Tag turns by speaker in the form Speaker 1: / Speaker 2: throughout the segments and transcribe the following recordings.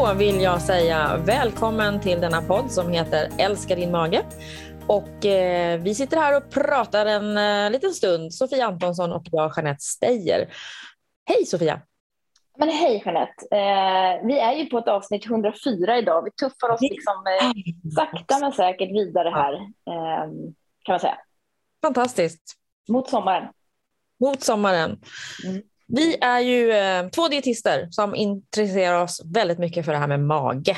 Speaker 1: Då vill jag säga välkommen till denna podd som heter Älska din mage. Och eh, vi sitter här och pratar en eh, liten stund, Sofia Antonsson och jag, Jeanette Steyer. Hej Sofia!
Speaker 2: Men hej Jeanette! Eh, vi är ju på ett avsnitt 104 idag. Vi tuffar oss liksom, eh, sakta men säkert vidare här, eh, kan man säga.
Speaker 1: Fantastiskt!
Speaker 2: Mot sommaren.
Speaker 1: Mot sommaren. Mm. Vi är ju eh, två dietister som intresserar oss väldigt mycket för det här med mage,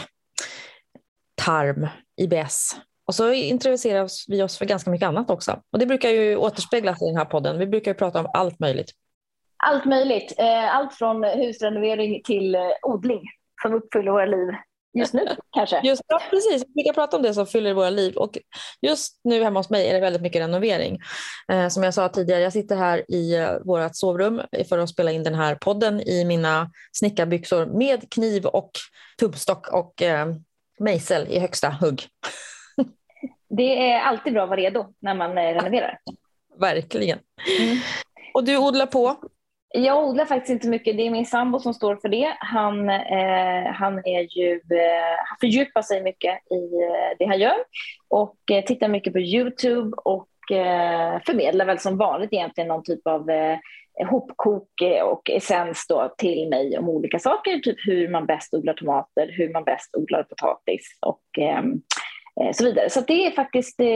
Speaker 1: tarm, IBS. Och så intresserar vi oss för ganska mycket annat också. Och det brukar ju återspeglas i den här podden. Vi brukar ju prata om allt möjligt.
Speaker 2: Allt möjligt. Eh, allt från husrenovering till eh, odling som uppfyller våra liv just nu kanske.
Speaker 1: Just, ja, precis. Vi kan prata om det som fyller våra liv. Och just nu hemma hos mig är det väldigt mycket renovering. Eh, som jag sa tidigare, jag sitter här i eh, vårt sovrum för att spela in den här podden i mina snickarbyxor med kniv och tubbstock och eh, mejsel i högsta hugg.
Speaker 2: Det är alltid bra att vara redo när man eh, renoverar.
Speaker 1: Verkligen. Mm. Och du odlar på?
Speaker 2: Jag odlar faktiskt inte mycket. Det är min sambo som står för det. Han, eh, han, är ju, eh, han fördjupar sig mycket i eh, det han gör och eh, tittar mycket på Youtube och eh, förmedlar väl som vanligt egentligen någon typ av eh, hopkok eh, och essens då till mig om olika saker, typ hur man bäst odlar tomater, hur man bäst odlar potatis och Eh, så vidare. Så det är faktiskt, eh,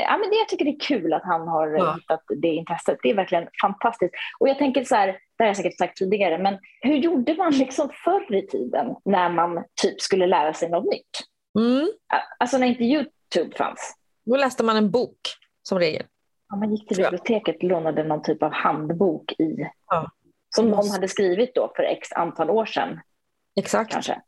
Speaker 2: ja, men det, jag tycker det är kul att han har ja. hittat det intresset. Det är verkligen fantastiskt. Och jag tänker så här, det har jag säkert sagt tidigare, men hur gjorde man liksom förr i tiden när man typ skulle lära sig något nytt? Mm. Alltså när inte Youtube fanns.
Speaker 1: Då läste man en bok som regel.
Speaker 2: Ja, man gick till biblioteket och lånade någon typ av handbok i, ja. som någon hade skrivit då för x antal år sedan.
Speaker 1: Exakt.
Speaker 2: Kanske.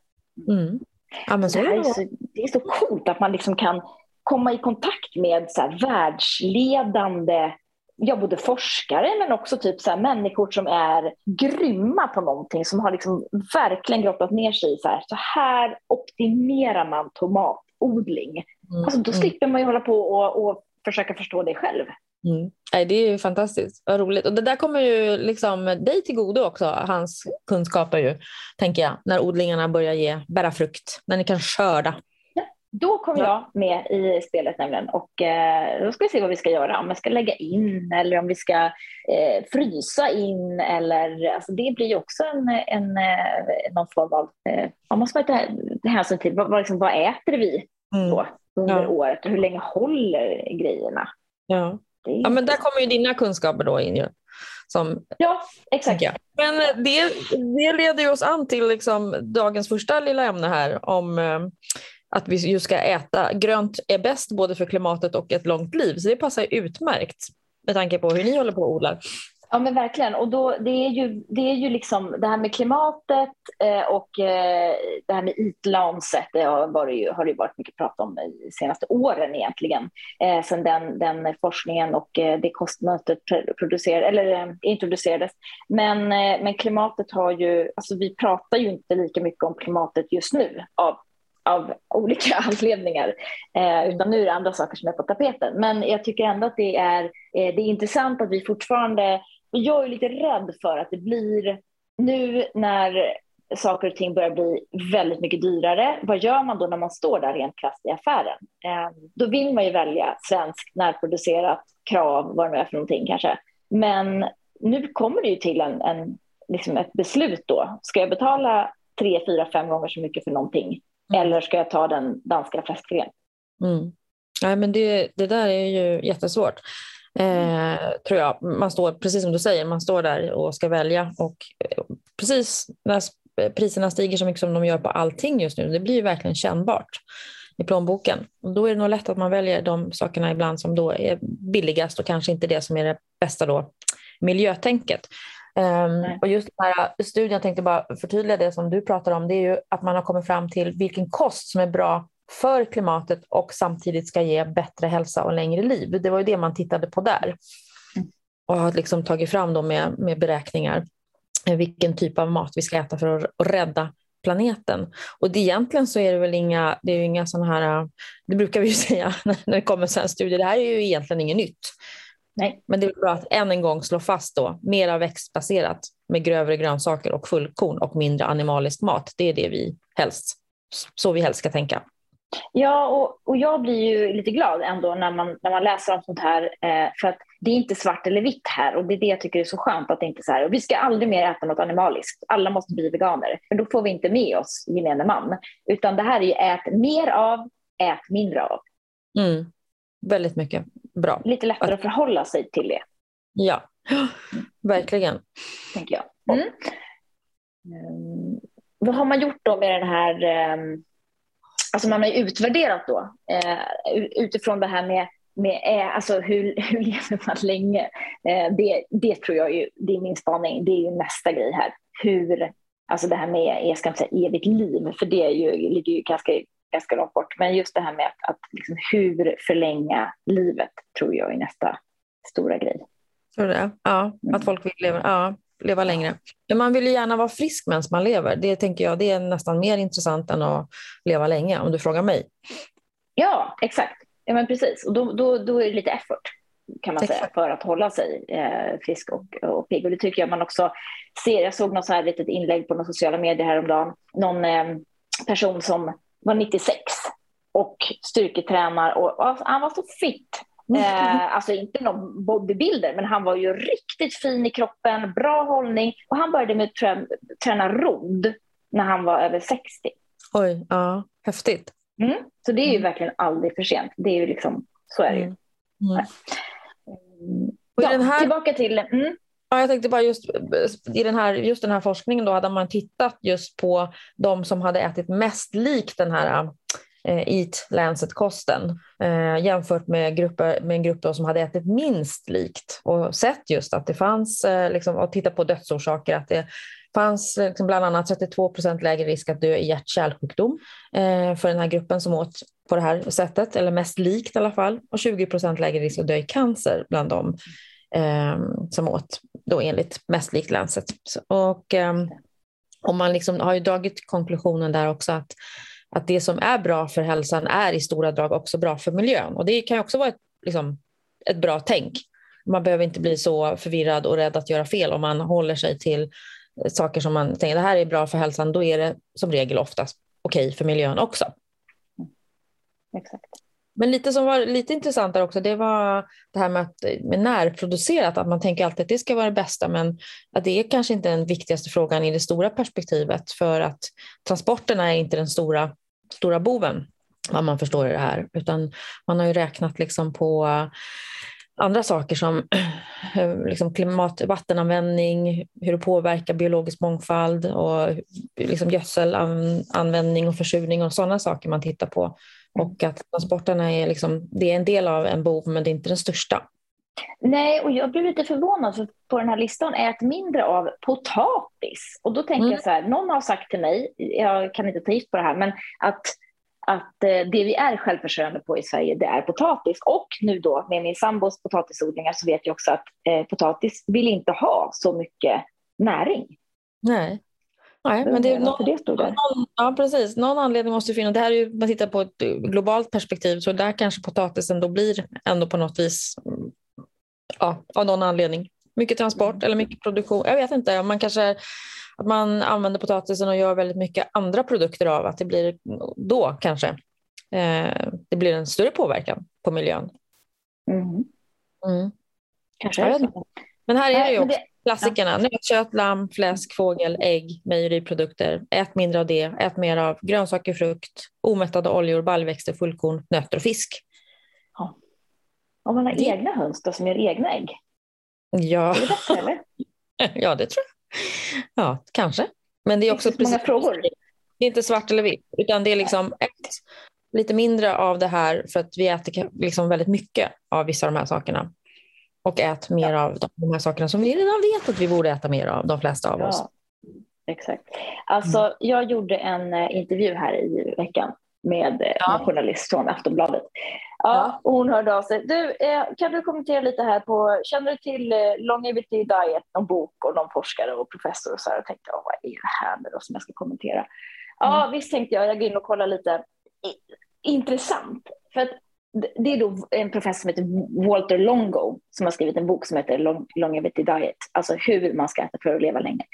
Speaker 1: Mm.
Speaker 2: Ja, det, är så, det är så coolt att man liksom kan komma i kontakt med så här världsledande ja, både forskare men också typ så här, människor som är grymma på någonting, som har liksom verkligen grottat ner sig i så här, så här optimerar man tomatodling. Mm, alltså, då mm. slipper man ju hålla på och, och försöka förstå det själv.
Speaker 1: Mm. Nej, det är ju fantastiskt, vad roligt. Och det där kommer ju liksom dig till godo också, hans kunskaper ju, tänker jag, när odlingarna börjar ge, bära frukt, när ni kan skörda.
Speaker 2: Ja, då kommer jag med i spelet nämligen och eh, då ska vi se vad vi ska göra, om jag ska lägga in eller om vi ska eh, frysa in eller, alltså det blir ju också en, en, eh, någon form av, eh, man måste ta hänsyn till vad, vad, liksom, vad äter vi mm. då under ja. året och hur länge håller grejerna?
Speaker 1: Ja. Ja, men där kommer ju dina kunskaper då in ju. Som,
Speaker 2: ja, exakt.
Speaker 1: Men det, det leder oss an till liksom dagens första lilla ämne här om eh, att vi just ska äta. Grönt är bäst både för klimatet och ett långt liv, så det passar utmärkt med tanke på hur ni håller på och odlar.
Speaker 2: Ja men verkligen och då, det, är ju, det är ju liksom det här med klimatet eh, och eh, det här med ytlanset det har, varit ju, har det varit mycket prat om de senaste åren egentligen. Eh, sen den, den forskningen och eh, det kostmötet producerade, eller, eh, introducerades. Men, eh, men klimatet har ju, alltså vi pratar ju inte lika mycket om klimatet just nu av av olika anledningar. Eh, utan nu är det andra saker som är på tapeten. Men jag tycker ändå att det är, eh, det är intressant att vi fortfarande jag är lite rädd för att det blir nu när saker och ting börjar bli väldigt mycket dyrare. Vad gör man då när man står där rent krasst i affären? Eh, då vill man ju välja svenskt närproducerat krav, vad det nu är för någonting kanske. Men nu kommer det ju till en, en liksom ett beslut då. Ska jag betala tre, fyra, fem gånger så mycket för någonting? Mm. Eller ska jag ta den danska fläskfilén?
Speaker 1: Mm. Nej, men det, det där är ju jättesvårt. Eh, tror jag. Man står, precis som du säger, man står där och ska välja och eh, precis när priserna stiger så mycket som de gör på allting just nu, det blir ju verkligen kännbart i plånboken. Och då är det nog lätt att man väljer de sakerna ibland som då är billigast och kanske inte det som är det bästa då, miljötänket. Um, och just den här studien, jag tänkte bara förtydliga det som du pratar om, det är ju att man har kommit fram till vilken kost som är bra för klimatet och samtidigt ska ge bättre hälsa och längre liv. Det var ju det man tittade på där och har liksom tagit fram då med, med beräkningar vilken typ av mat vi ska äta för att, att rädda planeten. Och det, egentligen så är det väl inga, det är inga sådana här, det brukar vi ju säga när det kommer sådana studier, det här är ju egentligen inget nytt. Nej. Men det är bra att än en gång slå fast då, mera växtbaserat med grövre grönsaker och fullkorn och mindre animalisk mat. Det är det vi helst. Så vi helst ska tänka.
Speaker 2: Ja, och, och jag blir ju lite glad ändå när man, när man läser om sånt här. Eh, för att det är inte svart eller vitt här och det är det jag tycker är så skönt att det inte är så här. Och vi ska aldrig mer äta något animaliskt. Alla måste bli veganer. För då får vi inte med oss gemene man. Utan det här är ju ät mer av, ät mindre av.
Speaker 1: Mm. Väldigt mycket bra.
Speaker 2: Lite lättare att förhålla sig till det.
Speaker 1: Ja, verkligen.
Speaker 2: Tänker jag. Mm. Mm. Vad har man gjort då med den här um, alltså man har utvärderat då eh, utifrån det här med, med eh, alltså hur, hur lever man länge? Eh, det, det tror jag ju, det är min spaning, det är ju nästa grej här. Hur, alltså det här med, jag ska inte säga evigt liv, för det är ju, ligger ju ganska, ganska långt bort, men just det här med att, att liksom hur förlänga livet tror jag är nästa stora grej.
Speaker 1: Tror du det? Ja, att mm. folk vill leva. Ja leva längre. Men man vill ju gärna vara frisk medan man lever. Det tänker jag det är nästan mer intressant än att leva länge, om du frågar mig.
Speaker 2: Ja, exakt. Ja, men precis. Och då, då, då är det lite effort kan man exakt. säga, för att hålla sig eh, frisk och, och pigg. Och det tycker jag man också ser. Jag såg något så här litet inlägg på några sociala medier häromdagen. Någon eh, person som var 96 och styrketränar och, och han var så fit Eh, alltså inte någon bodybuilder, men han var ju riktigt fin i kroppen, bra hållning och han började med att trä, träna rodd när han var över 60.
Speaker 1: Oj, ja, häftigt.
Speaker 2: Mm. Så det är ju mm. verkligen aldrig för sent. Det är ju liksom, så är det ju. Mm. Mm. Ja, den här... Tillbaka till... Mm.
Speaker 1: Ja, jag tänkte bara just i den här, just den här forskningen då hade man tittat just på de som hade ätit mest likt den här Eh, eat Lancet-kosten eh, jämfört med, grupper, med en grupp som hade ätit minst likt och sett just att det fanns, eh, liksom, och tittat på dödsorsaker, att det fanns liksom bland annat 32 procent lägre risk att dö i hjärt-kärlsjukdom eh, för den här gruppen som åt på det här sättet, eller mest likt i alla fall, och 20 procent lägre risk att dö i cancer bland dem eh, som åt då enligt mest likt Lancet. Och, eh, och man liksom har ju dragit konklusionen där också att att det som är bra för hälsan är i stora drag också bra för miljön. Och det kan också vara ett, liksom, ett bra tänk. Man behöver inte bli så förvirrad och rädd att göra fel om man håller sig till eh, saker som man tänker det här är bra för hälsan, då är det som regel oftast okej okay för miljön också. Mm.
Speaker 2: Exakt.
Speaker 1: Men lite som var lite intressant där också, det var det här med, att, eh, med närproducerat, att man tänker alltid att det ska vara det bästa, men att det är kanske inte den viktigaste frågan i det stora perspektivet, för att transporterna är inte den stora, stora boven, vad man förstår i det här, utan man har ju räknat liksom på andra saker som eh, liksom klimat, vattenanvändning, hur det påverkar biologisk mångfald och liksom gödselanvändning och försurning och sådana saker man tittar på. Och att transporterna är, liksom, det är en del av en bov, men det är inte den största.
Speaker 2: Nej, och jag blev lite förvånad för på den här listan ät mindre av potatis. Och då tänker mm. jag så här, någon har sagt till mig, jag kan inte ta gift på det här, men att, att eh, det vi är självförsörjande på i Sverige, det är potatis. Och nu då med min sambos potatisodlingar så vet jag också att eh, potatis vill inte ha så mycket näring.
Speaker 1: Nej. Nej, men det är någon, det stod där. Någon, ja, precis. Någon anledning måste finnas. Det här är ju, man tittar på ett globalt perspektiv, så där kanske potatisen då blir ändå på något vis, ja, av någon anledning. Mycket transport eller mycket produktion. Jag vet inte, man kanske att man använder potatisen och gör väldigt mycket andra produkter av, att det blir då kanske eh, det blir en större påverkan på miljön.
Speaker 2: Mm. Mm.
Speaker 1: Kanske. Men här är det ju också Klassikerna, ja. nötkött, lamm, fläsk, fågel, ägg, mejeriprodukter. Ät mindre av det. Ät mer av grönsaker, frukt, omättade oljor, baljväxter, fullkorn, nötter och fisk.
Speaker 2: Ja. Om man har det... egna höns då, som gör egna ägg?
Speaker 1: Ja.
Speaker 2: Är det bättre, eller?
Speaker 1: ja, det tror jag. Ja, kanske. Men det är också
Speaker 2: det är precis... många frågor.
Speaker 1: Det är inte svart eller vitt, utan det är liksom ett, lite mindre av det här för att vi äter liksom väldigt mycket av vissa av de här sakerna. Och ät mer ja. av de här sakerna som vi redan vet att vi borde äta mer av, de flesta av ja. oss.
Speaker 2: Exakt. Alltså, mm. Jag gjorde en uh, intervju här i veckan med uh, ja. en journalist från Aftonbladet. Ja, ja. Hon hörde av sig. Du, eh, kan du kommentera lite här på, känner du till eh, Longevity Diet, någon bok och någon forskare och professor och så här? Jag tänkte, vad är det här nu då som jag ska kommentera? Ja, mm. visst tänkte jag, jag går in och kollar lite. Intressant, för att det är då en professor som heter Walter Longo som har skrivit en bok som heter Long Longevity Diet, alltså hur man ska äta för att leva länge.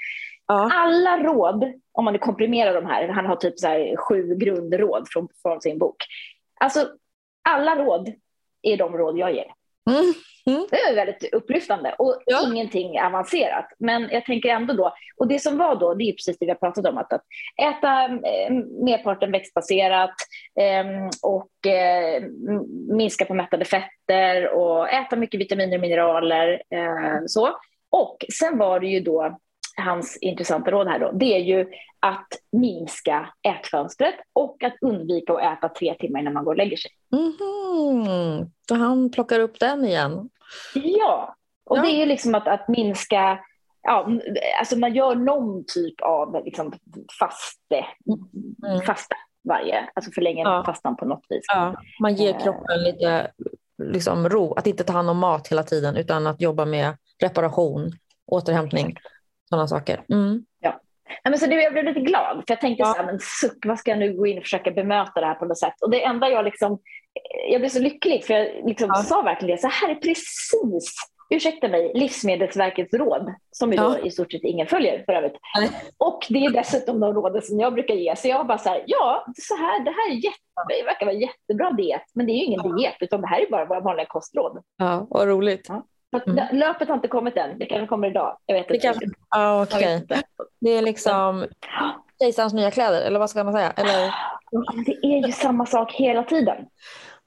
Speaker 2: Ja. Alla råd, om man komprimerar de här, han har typ så här sju grundråd från, från sin bok. Alltså, alla råd är de råd jag ger. Mm. Mm. Det är väldigt upplyftande och ja. ingenting avancerat. Men jag tänker ändå då, och det som var då, det är precis det vi har pratat om, att, att äta eh, merparten växtbaserat eh, och eh, minska på mättade fetter och äta mycket vitaminer och mineraler. Eh, så. Och sen var det ju då hans intressanta råd här då, det är ju att minska ätfönstret och att undvika att äta tre timmar innan man går och lägger sig.
Speaker 1: Mm, så han plockar upp den igen?
Speaker 2: Ja, och ja. det är liksom att, att minska Ja, alltså man gör någon typ av liksom faste, mm. fasta varje, alltså förlänger ja. fastan på något vis.
Speaker 1: Ja. Man ger eh. kroppen lite liksom, ro, att inte ta hand om mat hela tiden utan att jobba med reparation, återhämtning, sådana saker. Mm.
Speaker 2: Ja. Ja, men så det, jag blev lite glad, för jag tänkte ja. så här, men suck, vad ska jag nu gå in och försöka bemöta det här på något sätt? Och det enda jag liksom jag blev så lycklig för jag liksom ja. sa verkligen det. Så här är precis, ursäkta mig, Livsmedelsverkets råd som ju ja. i stort sett ingen följer för övrigt. Nej. Och det är dessutom de råden som jag brukar ge. Så jag bara så här, ja, så här, det här är jätte, det verkar vara jättebra diet, men det är ju ingen ja. diet utan det här är bara våra vanliga kostråd.
Speaker 1: Ja, vad roligt. Ja.
Speaker 2: Mm. Löpet har inte kommit än, det kanske kommer idag. Jag vet inte.
Speaker 1: Det, kan... okay. det är liksom kejsarens nya kläder, eller vad ska man säga? Eller...
Speaker 2: Det är ju samma sak hela tiden.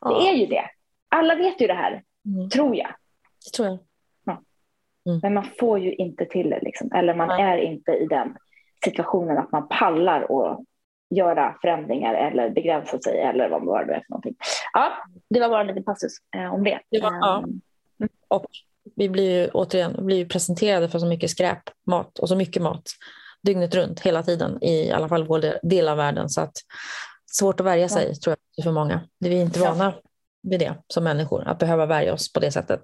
Speaker 2: Det är ju det. Alla vet ju det här, mm. tror jag.
Speaker 1: Det tror jag. Ja.
Speaker 2: Mm. Men man får ju inte till det, liksom. eller man Nej. är inte i den situationen att man pallar att göra förändringar eller begränsa sig eller vad det är för någonting. Ja, det var bara en liten passus eh, om det. det var, ja.
Speaker 1: Mm. Och vi blir ju återigen blir presenterade för så mycket skräpmat och så mycket mat dygnet runt hela tiden i alla fall vår del av världen. Så att svårt att värja sig ja. tror jag för många. Vi är inte vana vid det som människor, att behöva värja oss på det sättet.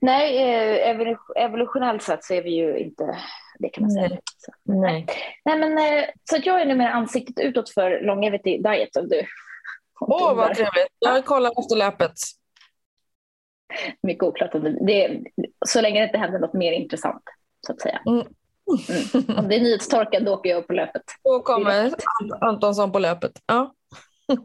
Speaker 2: Nej, eh, evolutionellt sett så är vi ju inte det kan man säga. Nej. Så, nej. nej men, eh, så att jag är numera ansiktet utåt för longevity diet.
Speaker 1: Åh, oh, vad trevligt. Jag har kollat efter löpet.
Speaker 2: Mycket oklart. Om det, det, så länge det inte händer något mer intressant, så att säga. Mm. Mm. Om det är nyhetstorka, då åker jag upp på löpet.
Speaker 1: Då kommer Antonsson på löpet. Ja.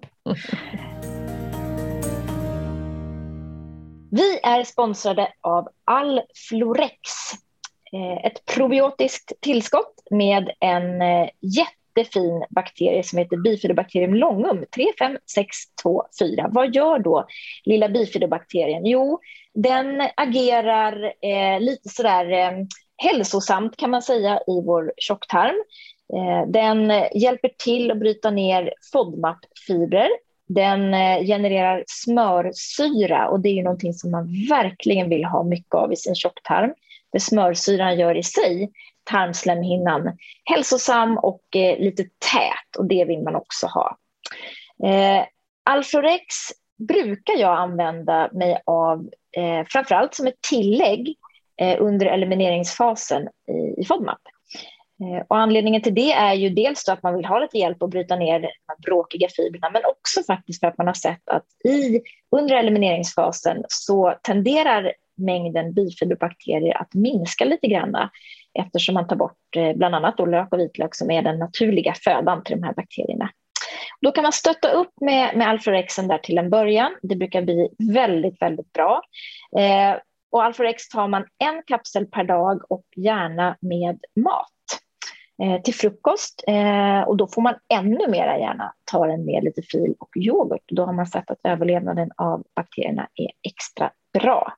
Speaker 2: Vi är sponsrade av Alflorex. Eh, ett probiotiskt tillskott med en eh, jättefin bakterie som heter Bifidobakterium longum 35624. Vad gör då lilla bifidobakterien? Jo, den agerar eh, lite sådär eh, hälsosamt kan man säga i vår tjocktarm. Eh, den hjälper till att bryta ner FODMAP-fibrer. Den eh, genererar smörsyra och det är ju någonting som man verkligen vill ha mycket av i sin tjocktarm. Det smörsyran gör i sig tarmslemhinnan hälsosam och eh, lite tät och det vill man också ha. Eh, Alforex brukar jag använda mig av eh, framförallt som ett tillägg Eh, under elimineringsfasen i, i FODMAP. Eh, och anledningen till det är ju dels att man vill ha lite hjälp att bryta ner de bråkiga fibrerna men också faktiskt för att man har sett att i, under elimineringsfasen så tenderar mängden bifiberbakterier att minska lite grann eftersom man tar bort eh, bland annat då lök och vitlök som är den naturliga födan till de här bakterierna. Då kan man stötta upp med, med Alforexen där till en början. Det brukar bli väldigt, väldigt bra. Eh, och Alforex tar man en kapsel per dag och gärna med mat eh, till frukost. Eh, och då får man ännu mer gärna ta den med lite fil och yoghurt. Då har man sett att överlevnaden av bakterierna är extra bra.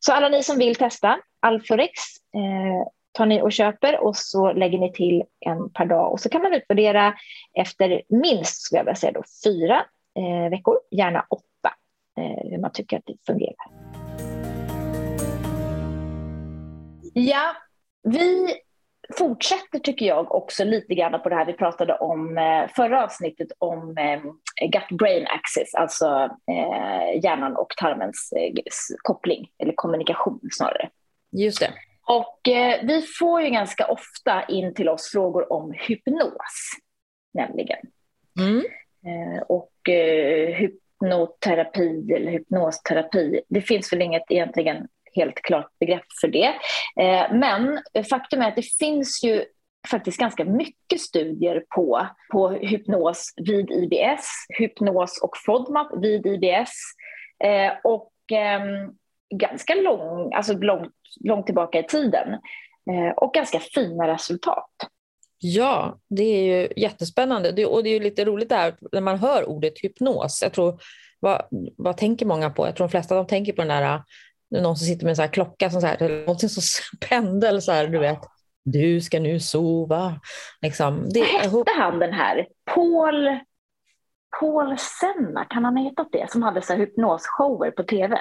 Speaker 2: Så alla ni som vill testa Alforex eh, tar ni och köper och så lägger ni till en per dag och så kan man utvärdera efter minst skulle jag vilja säga då, fyra eh, veckor, gärna åtta, eh, hur man tycker att det fungerar. Ja, vi fortsätter tycker jag också lite grann på det här vi pratade om eh, förra avsnittet om eh, gut-brain axis, alltså eh, hjärnan och tarmens eh, koppling eller kommunikation snarare.
Speaker 1: Just det.
Speaker 2: Och vi får ju ganska ofta in till oss frågor om hypnos, nämligen. Mm. och hypnoterapi eller hypnosterapi, det finns väl inget egentligen helt klart begrepp för det. Eh, men faktum är att det finns ju faktiskt ganska mycket studier på, på hypnos vid IBS, hypnos och FODMAP vid IBS eh, och eh, ganska lång, alltså långt, långt tillbaka i tiden eh, och ganska fina resultat.
Speaker 1: Ja, det är ju jättespännande det, och det är lite roligt där när man hör ordet hypnos. Jag tror, vad, vad tänker många på? Jag tror de flesta de tänker på den där någon som sitter med en här klocka, som så här, någonting som pendel, så här, du vet du ska nu sova. Liksom,
Speaker 2: det, Vad hette han den här? Paul, Paul Senna, kan han ha hetat det? Som hade så här hypnosshower på tv.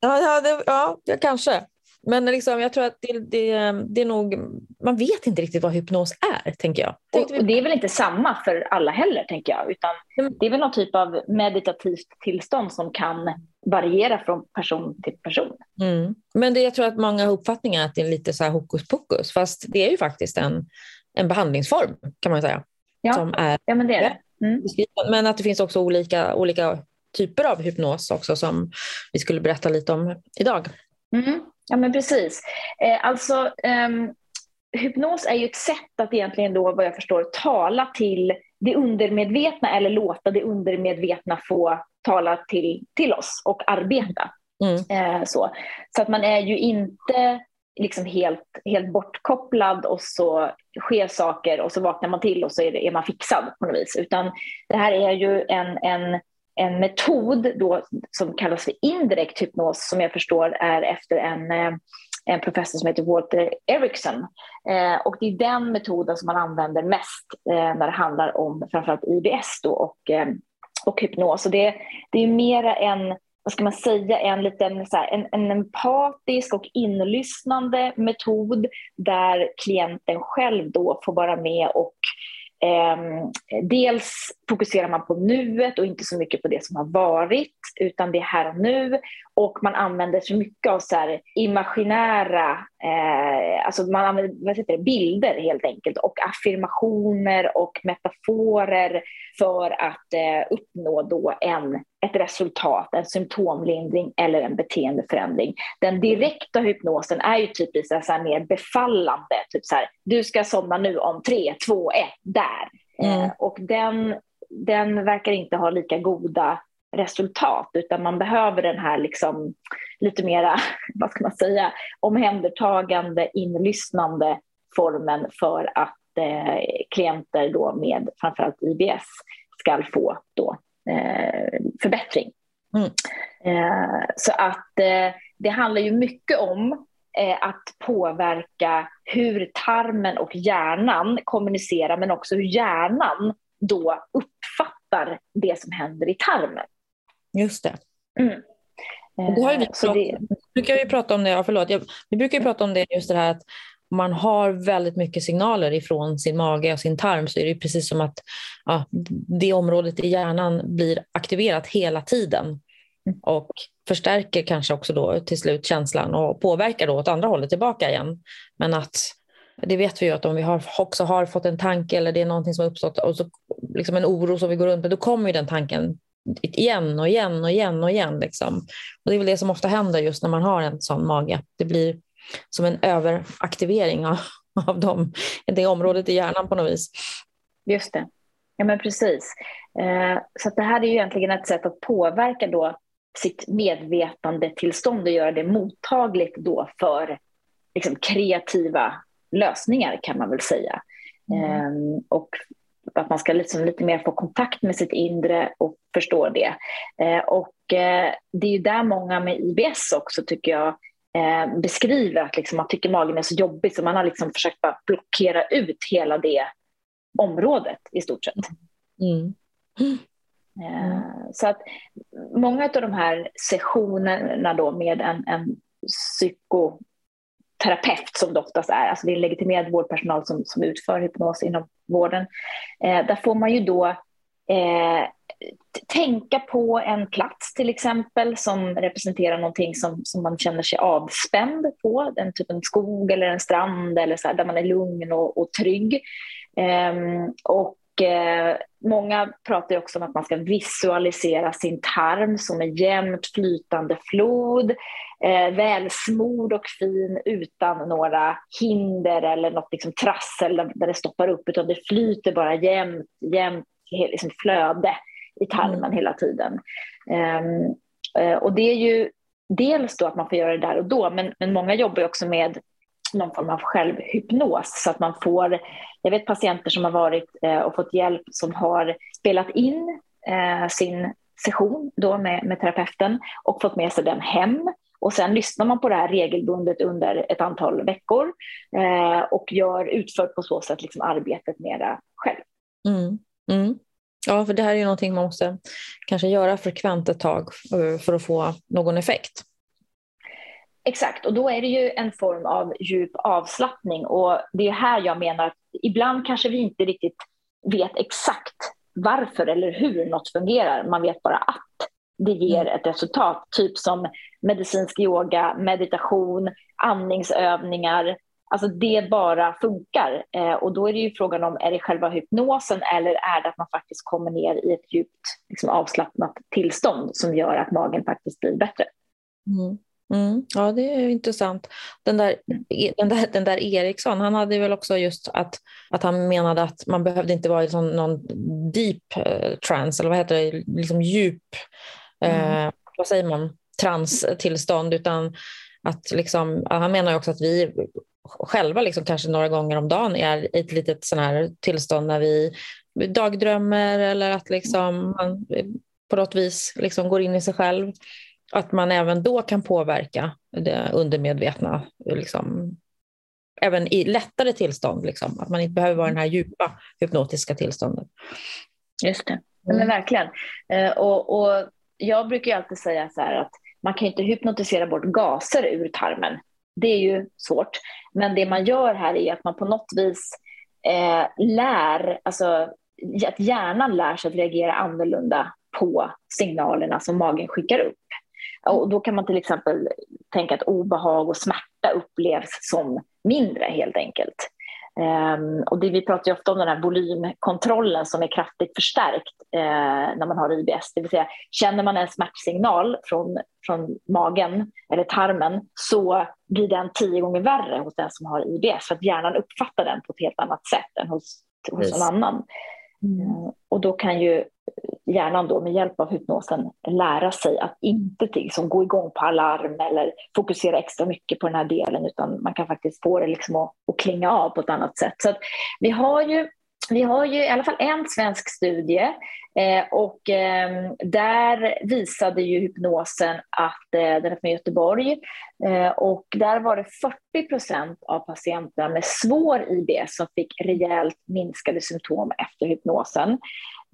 Speaker 1: Ja, ja, det, ja kanske. Men liksom, jag tror att det, det, det är nog, man vet inte riktigt vad hypnos är, tänker jag.
Speaker 2: Och, och det är väl inte samma för alla heller, tänker jag. Utan det är väl någon typ av meditativt tillstånd som kan variera från person till person.
Speaker 1: Mm. Men det, jag tror att många har uppfattningen att det är lite så här hokus pokus, fast det är ju faktiskt en, en behandlingsform, kan man säga.
Speaker 2: Ja, som är, ja men det är det. Mm.
Speaker 1: Men att det finns också olika, olika typer av hypnos också som vi skulle berätta lite om idag.
Speaker 2: Mm. Ja, men precis. Eh, alltså, um, hypnos är ju ett sätt att egentligen då, vad jag förstår, tala till det undermedvetna eller låta det undermedvetna få tala till, till oss och arbeta. Mm. Eh, så. så att man är ju inte liksom helt, helt bortkopplad och så sker saker och så vaknar man till och så är, det, är man fixad på något vis. Utan det här är ju en, en en metod då som kallas för indirekt hypnos som jag förstår är efter en, eh, en professor som heter Walter Erickson. Eh, och det är den metoden som man använder mest eh, när det handlar om framförallt IBS då och, eh, och hypnos. Och det, det är mera en vad ska man säga, en, liten, så här, en, en empatisk och inlyssnande metod där klienten själv då får vara med och Ehm, dels fokuserar man på nuet och inte så mycket på det som har varit, utan det är här och nu. Och man använder så mycket av så här imaginära, eh, alltså man använder vad heter det, bilder helt enkelt, och affirmationer och metaforer för att eh, uppnå då en, ett resultat, en symptomlindring eller en beteendeförändring. Den direkta hypnosen är ju typiskt så mer befallande, typ så här, du ska somna nu om tre, två, ett, där. Mm. Eh, och den, den verkar inte ha lika goda resultat utan man behöver den här liksom, lite mera, vad ska man säga, omhändertagande, inlyssnande formen för att eh, klienter då med framförallt IBS ska få då, förbättring. Mm. Eh, så att eh, det handlar ju mycket om eh, att påverka hur tarmen och hjärnan kommunicerar men också hur hjärnan då uppfattar det som händer i tarmen.
Speaker 1: Just det. Mm. Det har vi, eh, pratat, det... brukar vi prata om det, ja, förlåt, jag, vi brukar ju prata om det just det här att man har väldigt mycket signaler ifrån sin mage och sin tarm så är det precis som att ja, det området i hjärnan blir aktiverat hela tiden mm. och förstärker kanske också då till slut känslan och påverkar då åt andra hållet tillbaka igen. Men att det vet vi ju att om vi har, också har fått en tanke eller det är någonting som har uppstått och så, liksom en oro som vi går runt med, då kommer ju den tanken igen och igen och igen och igen. Liksom. Och det är väl det som ofta händer just när man har en sån mage. Det blir som en överaktivering av, av dem, det området i hjärnan på något vis.
Speaker 2: Just det. Ja, men precis. Eh, så det här är ju egentligen ett sätt att påverka då sitt medvetande tillstånd och göra det mottagligt då för liksom, kreativa lösningar kan man väl säga. Mm. Eh, och att man ska liksom lite mer få kontakt med sitt inre och förstå det. Eh, och eh, det är ju där många med IBS också tycker jag eh, beskriver att liksom, man tycker magen är så jobbig så man har liksom försökt bara blockera ut hela det området i stort sett. Mm. Mm. Så att många av de här sessionerna då med en, en psykoterapeut som det oftast är, alltså det är legitimerad vårdpersonal som, som utför hypnos inom vården, eh, där får man ju då eh, tänka på en plats till exempel som representerar någonting som, som man känner sig avspänd på, en typ en skog eller en strand eller så här, där man är lugn och, och trygg. Um, och eh, många pratar också om att man ska visualisera sin tarm som en jämnt flytande flod, eh, välsmord och fin utan några hinder eller något liksom trassel där det stoppar upp, utan det flyter bara jämnt, jämnt liksom flöde i tarmen mm. hela tiden. Um, uh, och det är ju dels då att man får göra det där och då, men, men många jobbar också med någon form av självhypnos så att man får, jag vet patienter som har varit eh, och fått hjälp som har spelat in eh, sin session då med, med terapeuten och fått med sig den hem och sen lyssnar man på det här regelbundet under ett antal veckor eh, och gör utfört på så sätt liksom arbetet mera själv.
Speaker 1: Mm. Mm. Ja, för det här är ju någonting man måste kanske göra frekvent ett tag eh, för att få någon effekt.
Speaker 2: Exakt, och då är det ju en form av djup avslappning och det är här jag menar att ibland kanske vi inte riktigt vet exakt varför eller hur något fungerar. Man vet bara att det ger mm. ett resultat, typ som medicinsk yoga, meditation, andningsövningar. Alltså det bara funkar eh, och då är det ju frågan om är det själva hypnosen eller är det att man faktiskt kommer ner i ett djupt liksom, avslappnat tillstånd som gör att magen faktiskt blir bättre.
Speaker 1: Mm. Mm, ja, det är intressant. Den där, den, där, den där Eriksson, han hade väl också just att, att han menade att man behövde inte vara i sån, någon deep eh, trance, eller vad heter det, liksom djup, mm. eh, vad säger man, transtillstånd, utan att liksom, han menar också att vi själva liksom kanske några gånger om dagen är i ett litet sån här tillstånd när vi dagdrömmer eller att liksom man på något vis liksom går in i sig själv att man även då kan påverka det undermedvetna, liksom, även i lättare tillstånd. Liksom, att man inte behöver vara i det här djupa hypnotiska tillståndet.
Speaker 2: Just det, mm. men verkligen. Eh, och, och jag brukar alltid säga så här att man kan inte hypnotisera bort gaser ur tarmen. Det är ju svårt. Men det man gör här är att man på något vis eh, lär, alltså att hjärnan lär sig att reagera annorlunda på signalerna som magen skickar upp. Och då kan man till exempel tänka att obehag och smärta upplevs som mindre helt enkelt. Um, och det, vi pratar ju ofta om den här volymkontrollen som är kraftigt förstärkt uh, när man har IBS. Det vill säga, känner man en smärtsignal från, från magen eller tarmen så blir den tio gånger värre hos den som har IBS för att hjärnan uppfattar den på ett helt annat sätt än hos, hos någon annan. Mm. Uh, och då kan ju hjärnan då med hjälp av hypnosen lära sig att inte liksom gå igång på alarm eller fokusera extra mycket på den här delen utan man kan faktiskt få det liksom att, att klinga av på ett annat sätt. Så vi har ju vi har ju i alla fall en svensk studie eh, och eh, där visade ju hypnosen att, eh, den är från Göteborg, eh, och där var det 40 procent av patienterna med svår IBS som fick rejält minskade symptom efter hypnosen.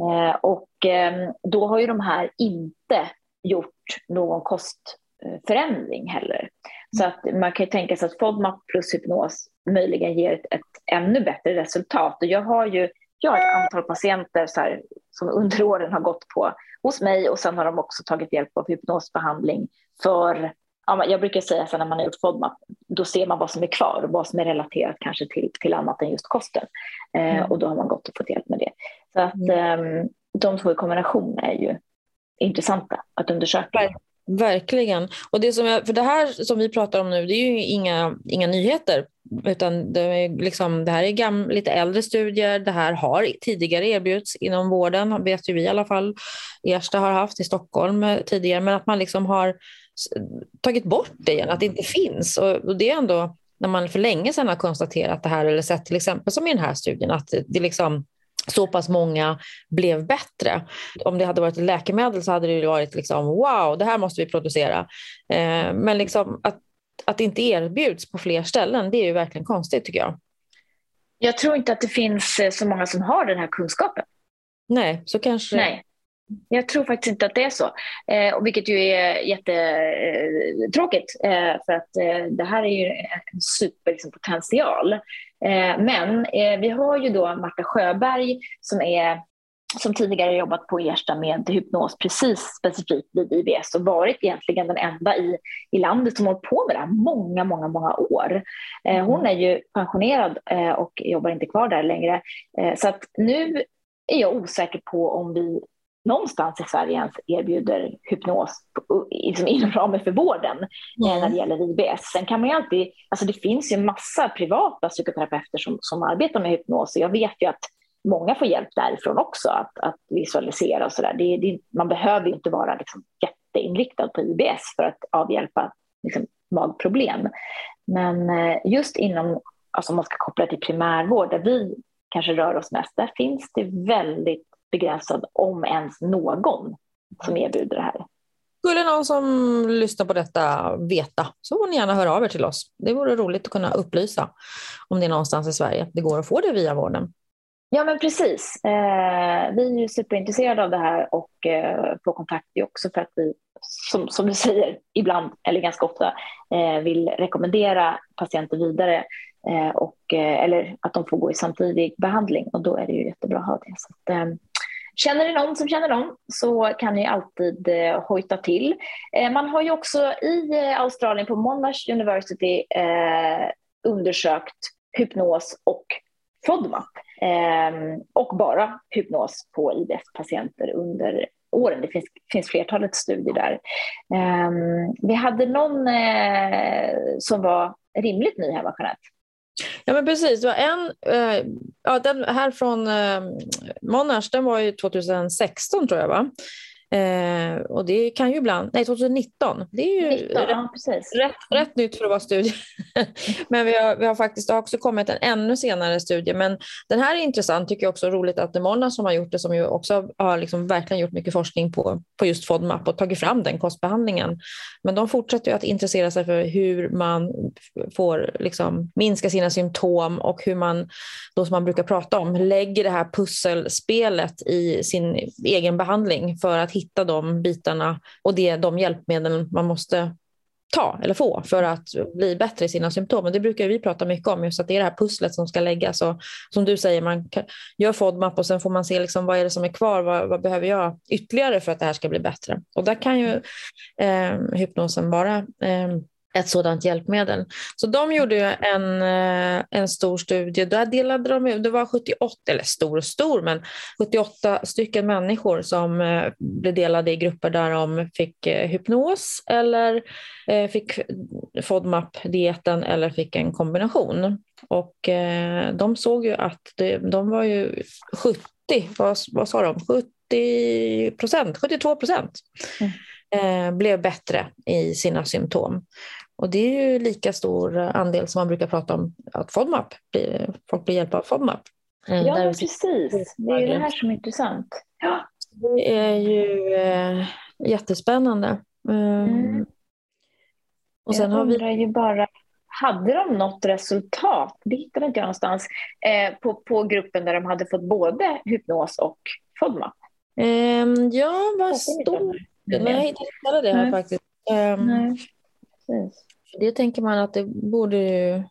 Speaker 2: Eh, och ehm, då har ju de här inte gjort någon kostförändring heller. Så att man kan ju tänka sig att FODMAP plus hypnos möjligen ger ett, ett ännu bättre resultat. Och jag har ju jag har ett antal patienter så här, som under åren har gått på hos mig och sen har de också tagit hjälp av hypnosbehandling för ja, jag brukar säga att när man har gjort FODMAP, då ser man vad som är kvar och vad som är relaterat kanske till, till annat än just kosten. Eh, mm. och då har man gått och fått hjälp med det. Så att mm. eh, de två i kombination är ju intressanta att undersöka.
Speaker 1: Verkligen. Och det, som jag, för det här som vi pratar om nu, det är ju inga, inga nyheter. Utan det, är liksom, det här är gam, lite äldre studier. Det här har tidigare erbjudits inom vården, vet ju vi i alla fall. Ersta har haft i Stockholm tidigare, men att man liksom har tagit bort det igen, att det inte finns. Och, och det är ändå när man för länge sedan har konstaterat det här, eller sett till exempel som i den här studien, att det liksom så pass många blev bättre. Om det hade varit läkemedel så hade det varit liksom, wow, det här måste vi producera. Eh, men liksom att, att det inte erbjuds på fler ställen, det är ju verkligen konstigt tycker jag.
Speaker 2: Jag tror inte att det finns eh, så många som har den här kunskapen.
Speaker 1: Nej, så kanske
Speaker 2: Nej. Jag tror faktiskt inte att det är så, eh, vilket ju är jättetråkigt eh, för att eh, det här är ju en superpotential. Liksom, eh, men eh, vi har ju då Marta Sjöberg som är som tidigare jobbat på Ersta med hypnos precis specifikt vid IBS och varit egentligen den enda i, i landet som hållit på med det här många, många, många år. Eh, hon mm. är ju pensionerad eh, och jobbar inte kvar där längre. Eh, så att nu är jag osäker på om vi någonstans i Sverige ens erbjuder hypnos liksom inom ramen för vården mm. när det gäller IBS. Sen kan man ju alltid, alltså det finns ju massa privata psykoterapeuter som, som arbetar med hypnos och jag vet ju att många får hjälp därifrån också att, att visualisera och sådär. Man behöver inte vara liksom jätteinriktad på IBS för att avhjälpa liksom, magproblem. Men eh, just inom, alltså om man ska koppla till primärvård där vi kanske rör oss mest, där finns det väldigt begränsad, om ens någon, som erbjuder det här.
Speaker 1: Skulle någon som lyssnar på detta veta så får ni gärna höra av er till oss. Det vore roligt att kunna upplysa om det är någonstans i Sverige det går att få det via vården.
Speaker 2: Ja, men precis. Eh, vi är ju superintresserade av det här och eh, får kontakt också för att vi, som, som du säger, ibland eller ganska ofta eh, vill rekommendera patienter vidare eh, och, eh, eller att de får gå i samtidig behandling och då är det ju jättebra att ha det. Så att, eh, Känner ni någon som känner någon så kan ni alltid eh, hojta till. Eh, man har ju också i eh, Australien på Monash University eh, undersökt hypnos och FODMAP eh, och bara hypnos på IBS-patienter under åren. Det finns, finns flertalet studier där. Eh, vi hade någon eh, som var rimligt ny här, va, Jeanette?
Speaker 1: Ja men precis, det var en, eh, ja, den här från eh, Monash, den var ju 2016 tror jag va? Eh, och det kan ju ibland, nej 2019, det är ju
Speaker 2: 19, rätt, ja,
Speaker 1: rätt, rätt, nytt för att vara studie. men vi har, vi har faktiskt också kommit en ännu senare studie. Men den här är intressant, tycker jag också roligt att det är Mona som har gjort det, som ju också har liksom verkligen gjort mycket forskning på, på just FODMAP och tagit fram den kostbehandlingen. Men de fortsätter ju att intressera sig för hur man får liksom minska sina symptom och hur man, då som man brukar prata om, lägger det här pusselspelet i sin egen behandling för att hitta de bitarna och det, de hjälpmedel man måste ta eller få för att bli bättre i sina symptom. Och det brukar vi prata mycket om, just att det är det här pusslet som ska läggas. Och som du säger, man gör FODMAP och sen får man se liksom vad är det som är kvar, vad, vad behöver jag ytterligare för att det här ska bli bättre. Och där kan ju eh, hypnosen vara eh, ett sådant hjälpmedel. Så de gjorde en, eh, en stor studie. Där delade de det var 78, eller stor och stor, men 78 stycken människor som eh, blev delade i grupper där de fick eh, hypnos eller fick FODMAP-dieten eller fick en kombination. Och de såg ju att det, de var ju 70, vad, vad sa de, 70 procent, 72 procent. Mm blev bättre i sina symptom. Och det är ju lika stor andel som man brukar prata om att FODMAP, blir, folk blir hjälpta av FODMAP.
Speaker 2: Eh, ja, precis. Det är det här som är intressant. Ja.
Speaker 1: Det är ju eh, jättespännande. Mm.
Speaker 2: Och sen jag har undrar vi... ju bara, hade de något resultat? Det hittade inte jag någonstans. Eh, på, på gruppen där de hade fått både hypnos och FODMAP.
Speaker 1: Eh, ja, vad står det? Nej, jag hittade det här faktiskt. Um, Nej. Precis. Det tänker man att det borde ju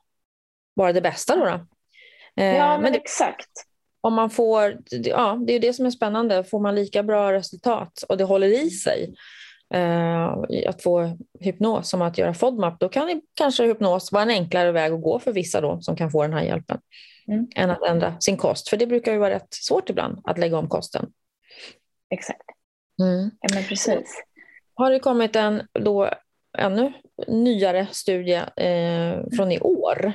Speaker 1: vara det bästa då. då.
Speaker 2: Eh, ja, men, men det, exakt.
Speaker 1: Om man får, ja, det är det som är spännande. Får man lika bra resultat och det håller i sig eh, att få hypnos som att göra FODMAP, då kan det, kanske hypnos vara en enklare väg att gå för vissa då, som kan få den här hjälpen mm. än att ändra sin kost. För det brukar ju vara rätt svårt ibland att lägga om kosten.
Speaker 2: Exakt. Mm. Ja, men precis.
Speaker 1: Har det kommit en då ännu nyare studie eh, från i år.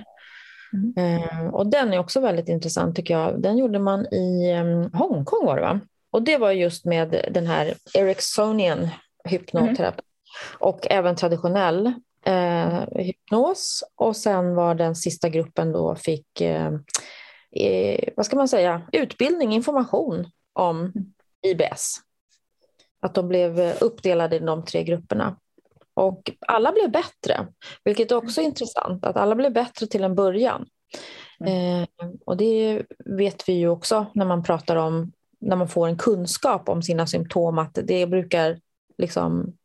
Speaker 1: Mm. Eh, och den är också väldigt intressant tycker jag. Den gjorde man i eh, Hongkong var det va? Och det var just med den här Ericksonian hypnoterapi mm. och även traditionell eh, hypnos. Och sen var den sista gruppen då fick, eh, eh, vad ska man säga, utbildning, information om mm. IBS. Att de blev uppdelade i de tre grupperna. Och alla blev bättre, vilket också är intressant, att alla blev bättre till en början. Mm. Eh, och det vet vi ju också när man pratar om, när man får en kunskap om sina symptom, att det brukar liksom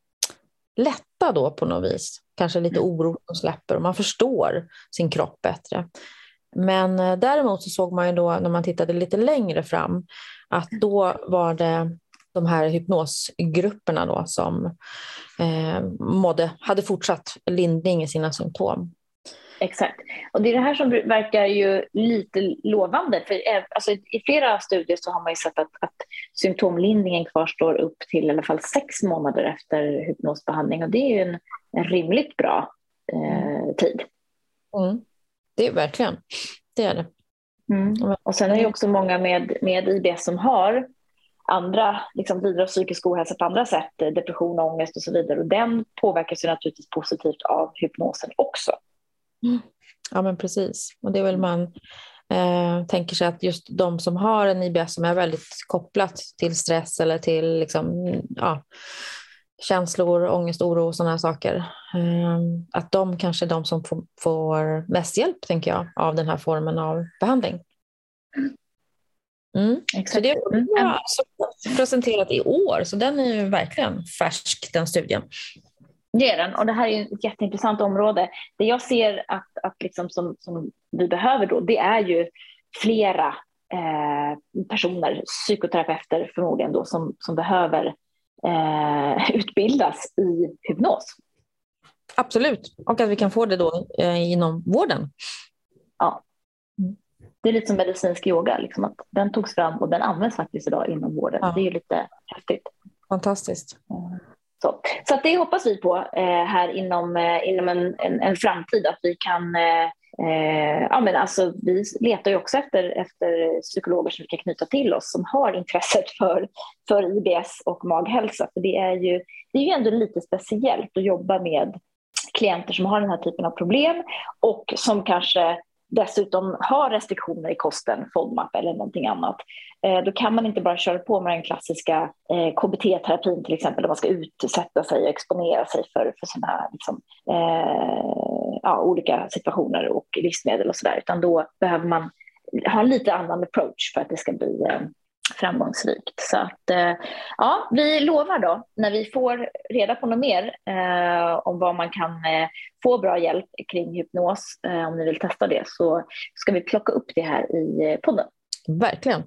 Speaker 1: lätta då på något vis. Kanske lite mm. oro som släpper och man förstår sin kropp bättre. Men eh, däremot så såg man ju då när man tittade lite längre fram att då var det de här hypnosgrupperna då som eh, mådde, hade fortsatt lindring i sina symptom.
Speaker 2: Exakt. Och det är det här som verkar ju lite lovande. För alltså, I flera studier så har man ju sett att, att symptomlindringen kvarstår upp till i alla fall sex månader efter hypnosbehandling. Och det är ju en, en rimligt bra eh, tid.
Speaker 1: Mm. Det är verkligen, det är det.
Speaker 2: Mm. Och sen är det också många med, med IBS som har andra, liksom lider av psykisk ohälsa på andra sätt, depression, ångest och så vidare. Och den påverkas ju naturligtvis positivt av hypnosen också.
Speaker 1: Mm. Ja, men precis. Och det är väl man eh, tänker sig att just de som har en IBS som är väldigt kopplat till stress eller till liksom, ja, känslor, ångest, oro och sådana saker. Eh, att de kanske är de som får, får mest hjälp, tänker jag, av den här formen av behandling. Mm. Så det är mm. alltså presenterat i år, så den är ju verkligen färsk, den studien.
Speaker 2: Det är den och det här är ett jätteintressant område. Det jag ser att, att liksom som, som vi behöver då, det är ju flera eh, personer, psykoterapeuter förmodligen då, som, som behöver eh, utbildas i hypnos.
Speaker 1: Absolut, och att vi kan få det då eh, inom vården.
Speaker 2: Det är lite som medicinsk yoga, liksom att den togs fram och den används faktiskt idag inom vården. Ja. Det är ju lite häftigt.
Speaker 1: Fantastiskt.
Speaker 2: Mm. Så, så det hoppas vi på eh, här inom, eh, inom en, en, en, framtid, att vi kan eh, eh, ja, men alltså, vi letar ju också efter, efter psykologer som vi kan knyta till oss som har intresset för, för IBS och maghälsa. För det är ju, det är ju ändå lite speciellt att jobba med klienter som har den här typen av problem och som kanske dessutom har restriktioner i kosten, FODMAP eller någonting annat, eh, då kan man inte bara köra på med den klassiska eh, KBT-terapin till exempel, där man ska utsätta sig och exponera sig för, för sina liksom, eh, ja, olika situationer och livsmedel och sådär, utan då behöver man ha en lite annan approach för att det ska bli eh, framgångsrikt. Så att, eh, ja, vi lovar då, när vi får reda på något mer eh, om vad man kan eh, få bra hjälp kring hypnos, eh, om ni vill testa det, så ska vi plocka upp det här i eh, podden.
Speaker 1: Verkligen.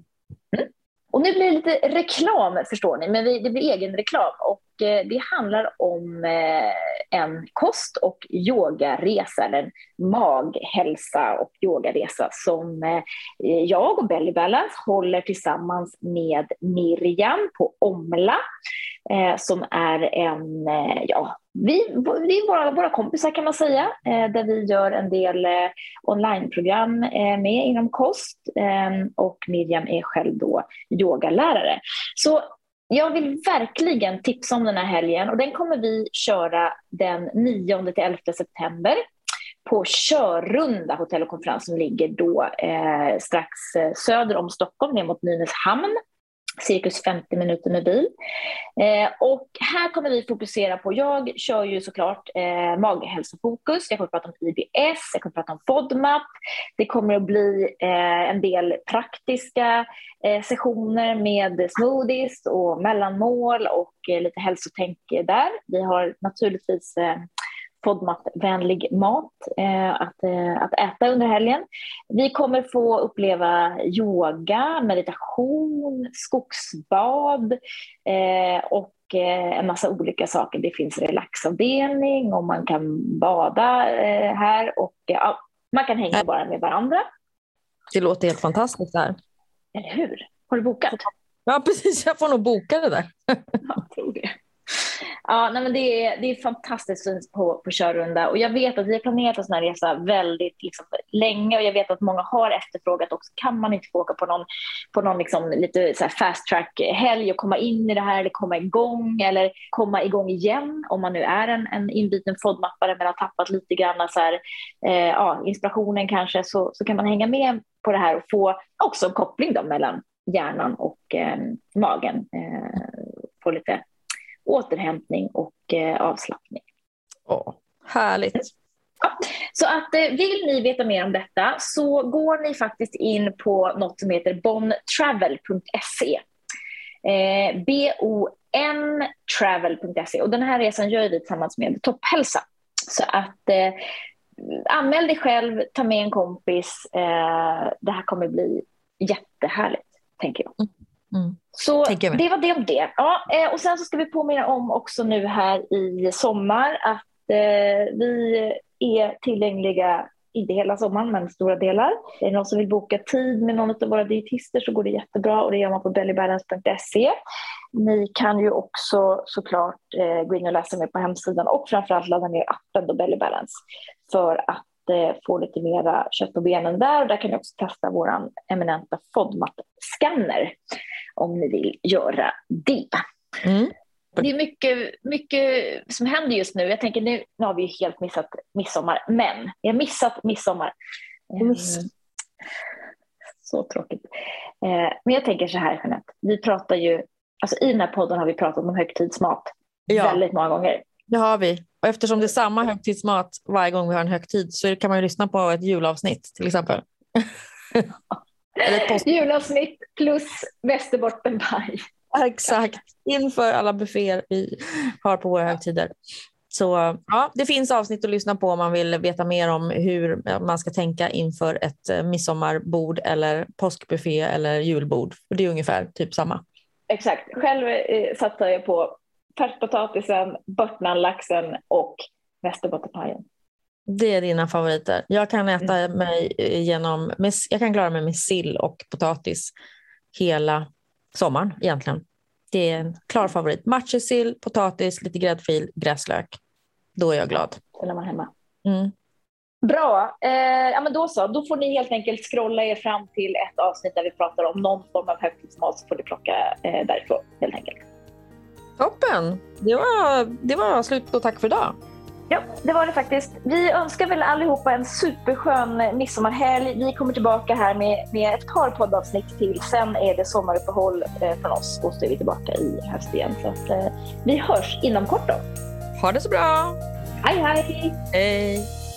Speaker 2: Och nu blir det lite reklam, förstår ni, men vi, det blir egen reklam. Och eh, det handlar om eh, en kost och yogaresa, eller en maghälsa och yogaresa som eh, jag och Belly Balance håller tillsammans med Miriam på Omla, eh, som är en, eh, ja, vi, det är våra, våra kompisar kan man säga, eh, där vi gör en del eh, onlineprogram eh, med inom kost. Ehm, och Miriam är själv då yogalärare. Så jag vill verkligen tipsa om den här helgen. Och den kommer vi köra den 9 till 11 september på Körrunda hotell och konferens som ligger då eh, strax eh, söder om Stockholm ner mot Nynäshamn cirkus 50 minuter med bil. Eh, och här kommer vi fokusera på, jag kör ju såklart eh, maghälsofokus, jag kommer att prata om IBS, jag kommer att prata om FODMAP, det kommer att bli eh, en del praktiska eh, sessioner med smoothies och mellanmål och eh, lite hälsotänk där. Vi har naturligtvis eh, FODMAP-vänlig mat eh, att, eh, att äta under helgen. Vi kommer få uppleva yoga, meditation, skogsbad eh, och en massa olika saker. Det finns relaxavdelning och man kan bada här och ja, man kan hänga bara med varandra.
Speaker 1: Det låter helt fantastiskt där.
Speaker 2: Eller hur? Har du bokat?
Speaker 1: Ja, precis. Jag får nog boka det där.
Speaker 2: jag tror det. Ja, nej, men det, är, det är fantastiskt fint på, på Körrunda och jag vet att vi har planerat en sån här resa väldigt liksom, länge och jag vet att många har efterfrågat också, kan man inte få åka på någon, på någon liksom, lite så fast track helg och komma in i det här eller komma igång eller komma igång igen om man nu är en, en inbiten FOD-mappare men har tappat lite grann så här, eh, ja, inspirationen kanske så, så kan man hänga med på det här och få också en koppling då mellan hjärnan och eh, magen. Eh, få lite återhämtning och eh, avslappning.
Speaker 1: Åh, härligt.
Speaker 2: Ja. Så att eh, vill ni veta mer om detta så går ni faktiskt in på något som heter bontravel.se. Eh, B-O-N-travel.se och den här resan gör vi tillsammans med Topphälsa. Så att eh, anmäl dig själv, ta med en kompis. Eh, det här kommer bli jättehärligt, tänker jag. Mm. Så det var det om det. Ja, eh, och sen så ska vi påminna om också nu här i sommar att eh, vi är tillgängliga inte hela sommaren men stora delar. Är det någon som vill boka tid med någon av våra dietister så går det jättebra och det gör man på bellybalance.se. Ni kan ju också såklart eh, gå in och läsa mer på hemsidan och framförallt ladda ner appen då Belly Balance för att få lite mera kött på benen där och där kan ni också testa vår eminenta FODMAP-scanner om ni vill göra det. Mm. Det är mycket, mycket som händer just nu. Jag tänker nu, nu har vi ju helt missat midsommar, men vi har missat midsommar. Miss. Mm. Så tråkigt. Eh, men jag tänker så här, Jeanette. Vi pratar ju, alltså i den här podden har vi pratat om högtidsmat ja. väldigt många gånger.
Speaker 1: Det har vi. Och eftersom det är samma högtidsmat varje gång vi har en högtid så kan man ju lyssna på ett julavsnitt till exempel.
Speaker 2: Eller Julavsnitt plus västerbottenpaj.
Speaker 1: Exakt, inför alla bufféer vi har på våra högtider. Så ja, det finns avsnitt att lyssna på om man vill veta mer om hur man ska tänka inför ett midsommarbord eller påskbuffé eller julbord. Det är ungefär typ samma.
Speaker 2: Exakt. Själv eh, satsar jag på färskpotatisen, börtnanlaxen och västerbottenpajen.
Speaker 1: Det är dina favoriter. Jag kan äta mm. mig genom, jag kan klara mig med sill och potatis hela sommaren egentligen. Det är en klar favorit. Matjessill, potatis, lite gräddfil, gräslök. Då är jag glad.
Speaker 2: Då är man hemma. Mm. Bra. Eh, ja, men då så. Då får ni helt enkelt scrolla er fram till ett avsnitt där vi pratar om någon form av högtidsmat så får ni plocka eh, därifrån helt enkelt.
Speaker 1: Toppen! Det var, det var slut och tack för idag.
Speaker 2: Ja, det var det faktiskt. Vi önskar väl allihopa en superskön midsommarhelg. Vi kommer tillbaka här med, med ett par poddavsnitt till. Sen är det sommaruppehåll eh, från oss och så är vi tillbaka i höst igen. Så att, eh, vi hörs inom kort då.
Speaker 1: Ha det så bra!
Speaker 2: Hej hej!
Speaker 1: Hej!